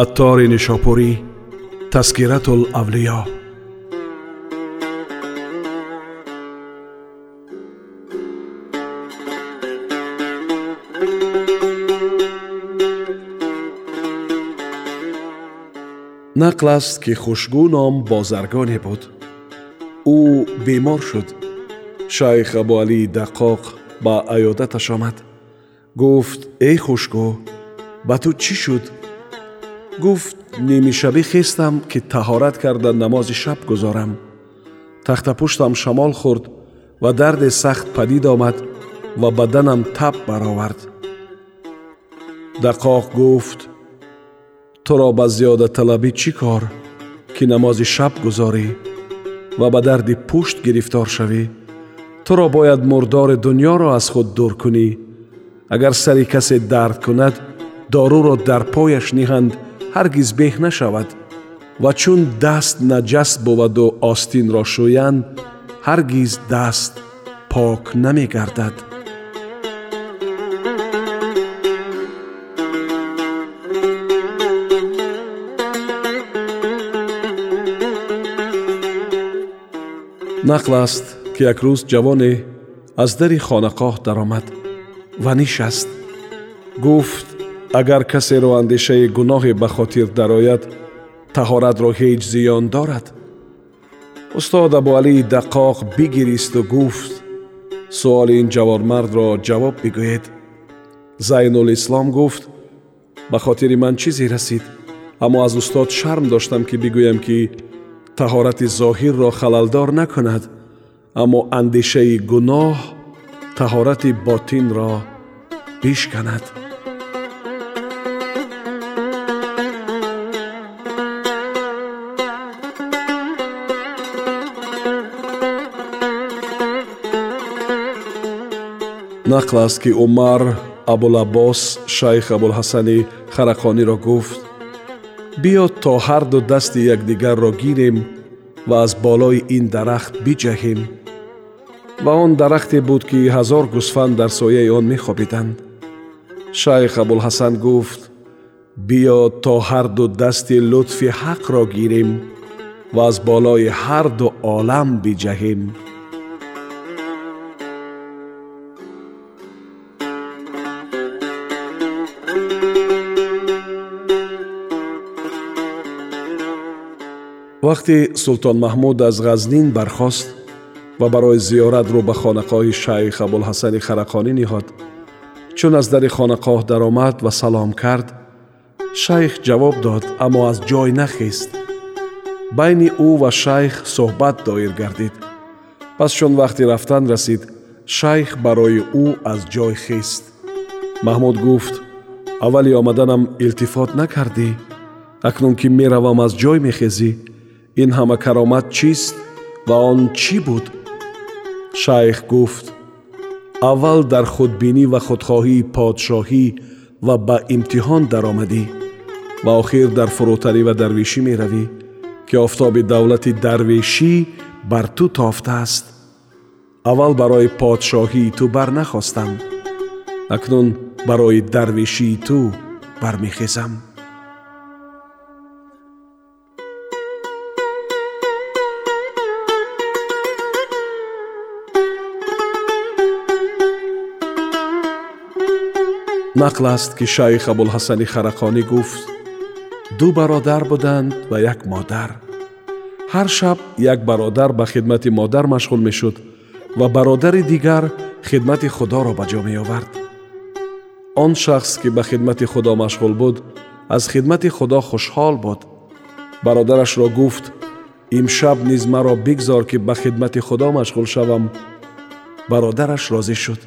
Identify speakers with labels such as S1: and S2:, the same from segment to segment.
S1: аттори нишопурӣ таскирату лавлиё нақл аст ки хушгӯ ном бозаргоне буд ӯ бемор шуд шайх абуалии даққоқ ба аёдаташ омад гуфт эй хушгӯ ба ту чӣ шуд گفت نیمی شبی خیستم که تهارت کرده نماز شب گذارم. تخت پشتم شمال خورد و درد سخت پدید آمد و بدنم تب برآورد. دقاق گفت تو را به زیاده طلبی چی کار؟ که نماز شب گذاری و به درد پشت گرفتار شوی؟ تو را باید مردار دنیا را از خود دور کنی. اگر سری کسی درد کند دارو را در پایش نیهند ҳаргиз беҳ нашавад ва чун даст наҷас буваду остинро шӯянд ҳаргиз даст пок намегардад нақл аст ки як рӯз ҷавоне аз дари хонақоҳ даромад ва нишаст гуфт агар касеро андешаи гуноҳе ба хотир дарояд таҳоратро ҳеҷ зиён дорад? Устод абуалии даққоқ бигиристу гуфт суоли ин ҷавонмардро ҷавоб бигӯед зайнулислом гуфт ба хотири ман чизе расид? Аммо аз устод шарм доштам ки бигӯям ки таҳорати зоҳирро халалдор накунад. Аммо андешаи гуноҳ таҳорати ботинро бишканад нақл аст ки умар абулаббос шайх абулҳасани харақониро гуфт биё то ҳарду дасти якдигарро гирем ва аз болои ин дарахт биҷаҳем ва он дарахте буд ки ҳазор гусфанд дар сояи он мехобиданд шайх абулҳасан гуфт биё то ҳарду дасти лутфи ҳақро гирем ва аз болои ҳарду олам биҷаҳем вақте султон маҳмуд аз ғазнин бархост ва барои зиёрат рӯ ба хонақоҳи шайх абулҳасани харақонӣ ниҳод чун аз дари хонақоҳ даромад ва салом кард шайх ҷавоб дод аммо аз ҷой нахест байни ӯ ва шайх суҳбат доир гардид пас чун вақти рафтан расид шайх барои ӯ аз ҷой хест маҳмуд гуфт аввали омаданам илтифот накардӣ акнун ки меравам аз ҷой мехезӣ ин ҳама каромат чист ва он чӣ буд шайх гуфт аввал дар худбинӣ ва худхоҳии подшоҳӣ ва ба имтиҳон даромадӣ ва охир дар фурӯтарӣ ва дарвишӣ меравӣ ки офтоби давлати дарвешӣ бар ту тофтааст аввал барои подшоҳии ту барнахостам акнун барои дарвишии ту бармехезам нақл аст ки шайх абулҳасани харақонӣ гуфт ду бародар буданд ва як модар ҳар шаб як бародар ба хидмати модар машғул мешуд ва бародари дигар хидмати худоро ба ҷо меовард он шахс ки ба хидмати худо машғул буд аз хидмати худо хушҳол буд бародарашро гуфт имшаб низ маро бигзор ки ба хидмати худо машғул шавам бародараш розӣ шуд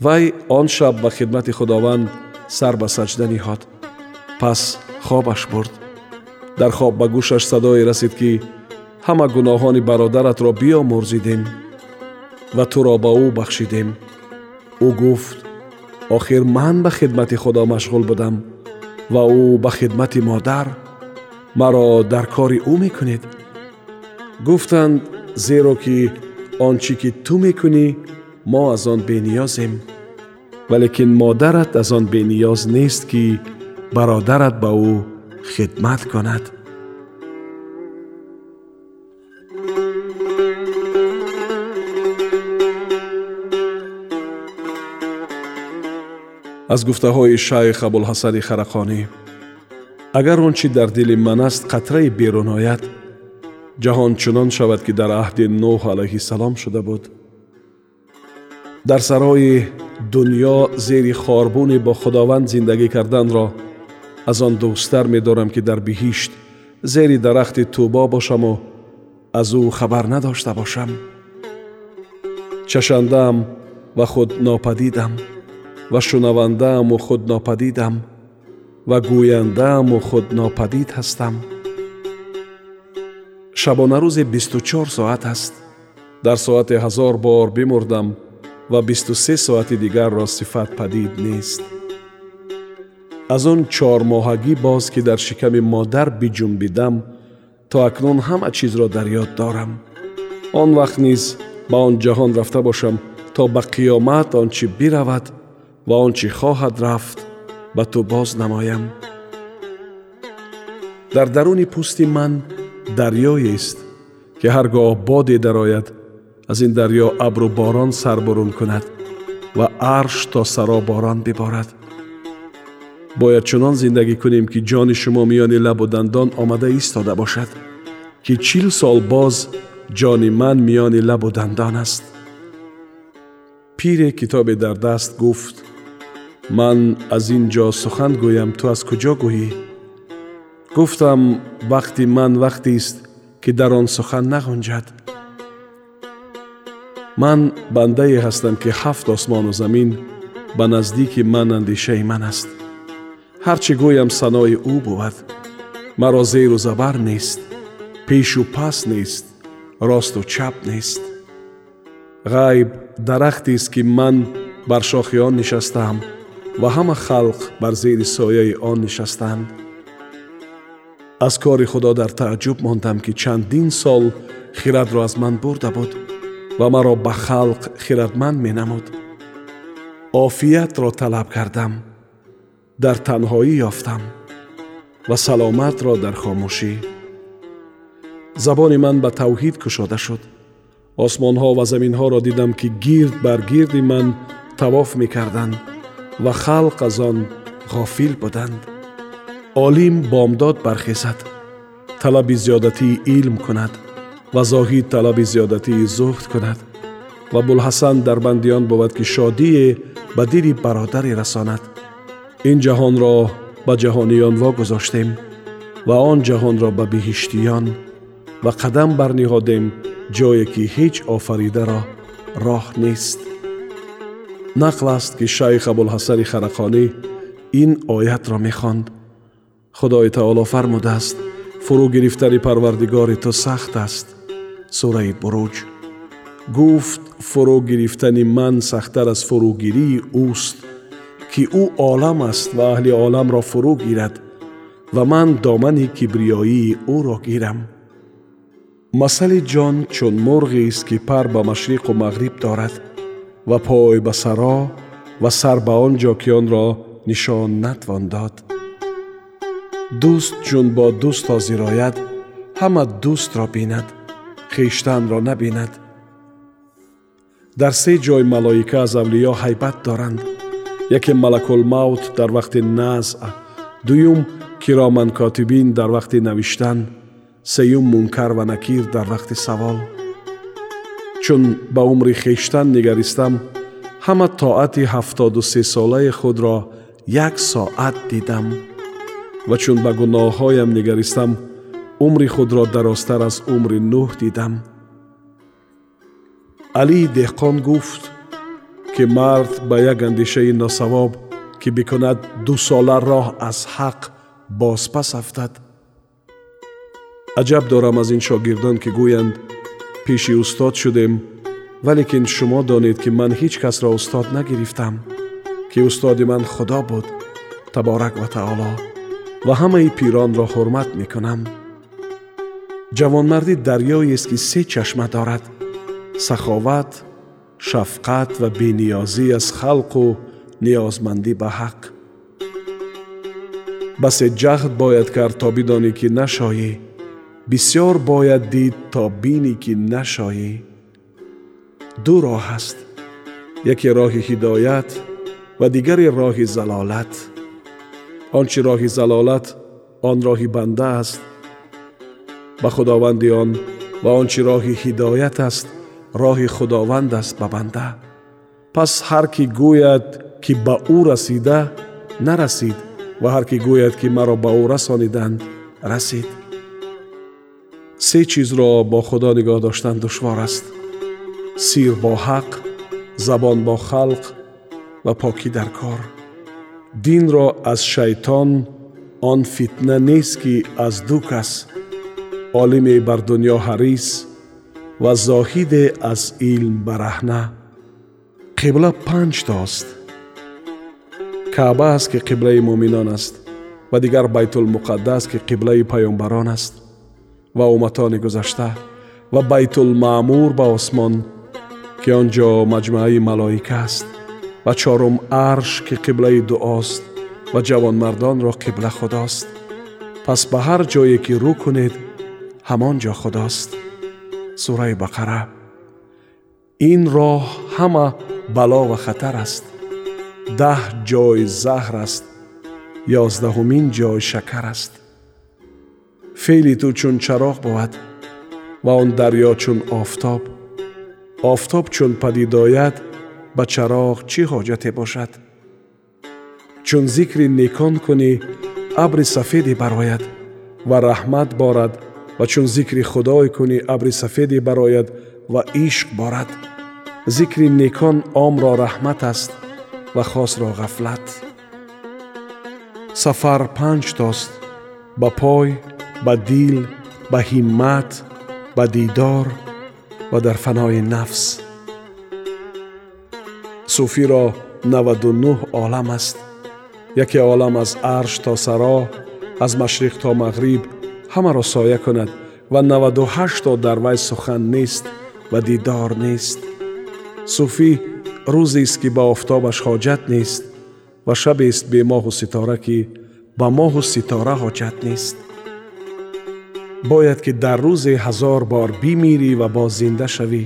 S1: вай он шаб ба хидмати худованд сар ба саҷда ниҳод пас хобаш бурд дар хоб ба гӯшаш садое расид ки ҳама гуноҳони бародаратро биомурзидем ва туро ба ӯ бахшидем ӯ гуфт охир ман ба хидмати худо машғул будам ва ӯ ба хидмати модар маро дар кори ӯ мекунед гуфтанд зеро ки он чӣ ки ту мекунӣ мо аз он бениёзем ولیکن مادرت از آن بینیاز نیست که برادرت به او خدمت کند. از گفته های شیخ ابوالحسن خرقانی اگر آنچه در دل من است قطره بیرون آید جهان چنان شود که در عهد نوح علیه السلام شده بود. Дар сарои дуньё зери хорбуни бо худованд зиндагӣ карданро аз он дӯсттар медорам ки дар биҳишт зери дарахти тӯбо бошаму аз ӯ хабар надошта бошам. Чашандаам ва худ нопадидам ва шунавандааму худ нопадидам ва гӯяндааму худ нопадид ҳастам. Шабонарӯзи бисту чор соат аст. Дар соате ҳазор бор бимурдам ва бисту се соати дигарро сифат падид нест. Аз он чормоҳагӣ боз ки дар шиками модар биҷунбидам то акнун ҳама чизро дар ёд дорам. Он вақт низ ба он ҷаҳон рафта бошам то ба қиёмат он чӣ биравад ва он чӣ хоҳад рафт ба ту боз намоям. Дар даруни пӯсти ман дарьёест ки ҳар гоҳ боде дарояд از این دریا ابر و باران سر برون کند و عرش تا سرا باران ببارد. باید چنان زندگی کنیم که جان شما میان لب و دندان آمده ایستاده باشد که چیل سال باز جان من میان لب و دندان است. پیر کتاب در دست گفت من از اینجا سخن گویم تو از کجا گویی؟ گفتم وقتی من وقتی است که در آن سخن نگنجد. ман бандае ҳастам ки ҳафт осмону замин ба наздики ман андешаи ман аст ҳар чӣ гӯям санои ӯ буд маро зеру забар нест пешу пас нест росту чап нест ғайб дарахтест ки ман бар шохи он нишастаам ва ҳама халқ бар зери сояи он нишастанд аз кори худо дар тааҷҷуб мондам ки чандин сол хирадро аз ман бурда буд و مرا به خلق خیردمند می نمود. آفیت را طلب کردم در تنهایی یافتم و سلامت را در خاموشی. زبان من به توحید کشاده شد. آسمان ها و زمین ها را دیدم که گیرد بر گیرد من تواف می کردند و خلق از آن غافل بودند. عالم بامداد برخیزد طلب زیادتی علم کند. و زاهید طلب زیادتی زهد کند و بلحسن در بندیان بود که شادی به دیر برادر رساند. این جهان را به جهانیان واگذاشتیم و آن جهان را به بهشتیان و قدم برنهادیم جایی که هیچ آفریده را راه نیست. نقل است که شیخ ابوالحسن خرقانی این آیت را می‌خواند. خدای تعالی فرموده است فرو گرفتن پروردگار تو سخت است. сураи буруҷ гуфт фурӯ гирифтани ман сахттар аз фурӯгирии ӯст ки ӯ олам аст ва аҳли оламро фурӯ гирад ва ман домани кибриёии ӯро гирам масали ҷон чун мурғест ки пар ба машриқу мағриб дорад ва пой ба саро ва сар ба он ҷо ки онро нишон натвон дод дӯст чун бо дӯст ҳозир ояд ҳама дӯстро бинад خیشتن را نبیند. در سه جای ملائکه از اولیا حیبت دارند. یکی ملک الموت در وقت نزع دویم کرامن کاتبین در وقت نوشتن سیوم منکر و نکیر در وقت سوال. چون به عمر خیشتن نگریستم همه طاعت هفتاد و سه ساله خود را یک ساعت دیدم. و چون به گناه هایم نگریستم عمر خود را دراستر از عمر نوح دیدم. علی دهقان گفت که مرد با یک اندیشه ناسواب که بکند دو سال راه از حق باز پس افتد. عجب دارم از این شاگردان که گویند پیش استاد شدیم ولیکن شما دانید که من هیچ کس را استاد نگرفتم که استاد من خدا بود تبارک و تعالی و همه پیران را حرمت می کنم ҷавонмардӣ дарьёест ки се чашма дорад. Саховат шафқат ва бениёзӣ аз халқу ниёзмандӣ ба ҳақ. Басе ҷаҳд бояд кард то бидонӣ ки нашоӣ. Бисьёр бояд дид то бинӣ ки нашоӣ. Ду роҳ аст. Яке роҳи ҳидоят ва дигаре роҳи залолат. Он чи роҳи залолат он роҳи банда аст به خداوندیان و آنچه راه هدایت است راه خداوند است به بنده. پس هر کی گوید که به او رسیده نرسید و هر کی گوید که مرا به او رسانیدند رسید. سه چیز را با خدا نگاه داشتن دشوار است سیر با حق زبان با خلق و پاکی در کار. دین را از شیطان آن فتنه نیست که از دو کس عالم بر دنیا حریص و زاهد از علم برهنه. قبله پنج تاست. کعبه است که قبله مؤمنان است و دیگر بیت المقدس که قبله پیامبران است. و امتان گذشته و بیت المعمور به آسمان که آنجا مجمعه ملائکه است و چهارم عرش که قبله دعاست و جوان مردان را قبله خداست. پس به هر جایی که رو کنید ҷо худост сураи бақара ин роҳ ҳама бало ва хатар аст даҳ ҷой заҳр аст ёздаҳумин ҷой шакар аст феъли ту чун чароғ буд ва он дарьё чун офтоб офтоб чун падид ояд ба чароғ чӣ ҳоҷате бошад чун зикри некон кунӣ абри сафеде барояд ва раҳмат борад ва чун зикри худое кунӣ абри сафеде барояд ва ишқ борад зикри некон омро раҳмат аст ва хосро ғафлат сафар панҷтост ба пой ба дил ба ҳиммат ба дидор ва дар фанои нафс суфиро наваду нӯҳ олам аст яке олам аз арш то саро аз машриқ то мағриб ҳамаро соя кунад ва наваду ҳашто дар вай сухан нест ва дидор нест. Суфӣ рӯзест ки ба офтобаш ҳоҷат нест ва шабест бе моҳу ситора ки ба моҳу ситора ҳоҷат нест. Бояд ки дар рӯзе ҳазор бор бимирӣ ва боз зинда шавӣ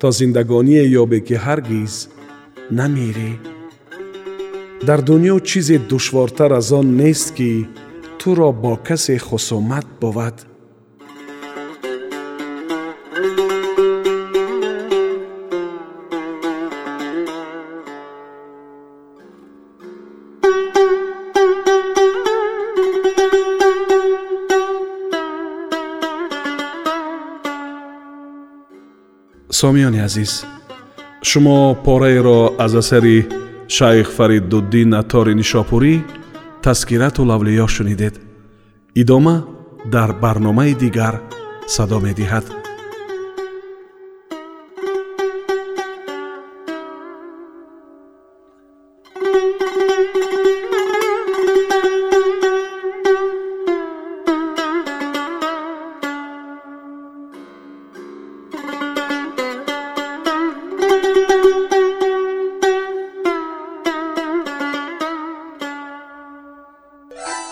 S1: то зиндагоние ёбе ки ҳаргиз намерӣ дар дунё чизе душвортар аз он нест ки تو را با کسی خصومت بود. سامیان عزیز شما پاره را از اثری شیخ فرید دودی نتار نیشاپوری таскирату лавлиё шунидед идома дар барномаи дигар садо медиҳад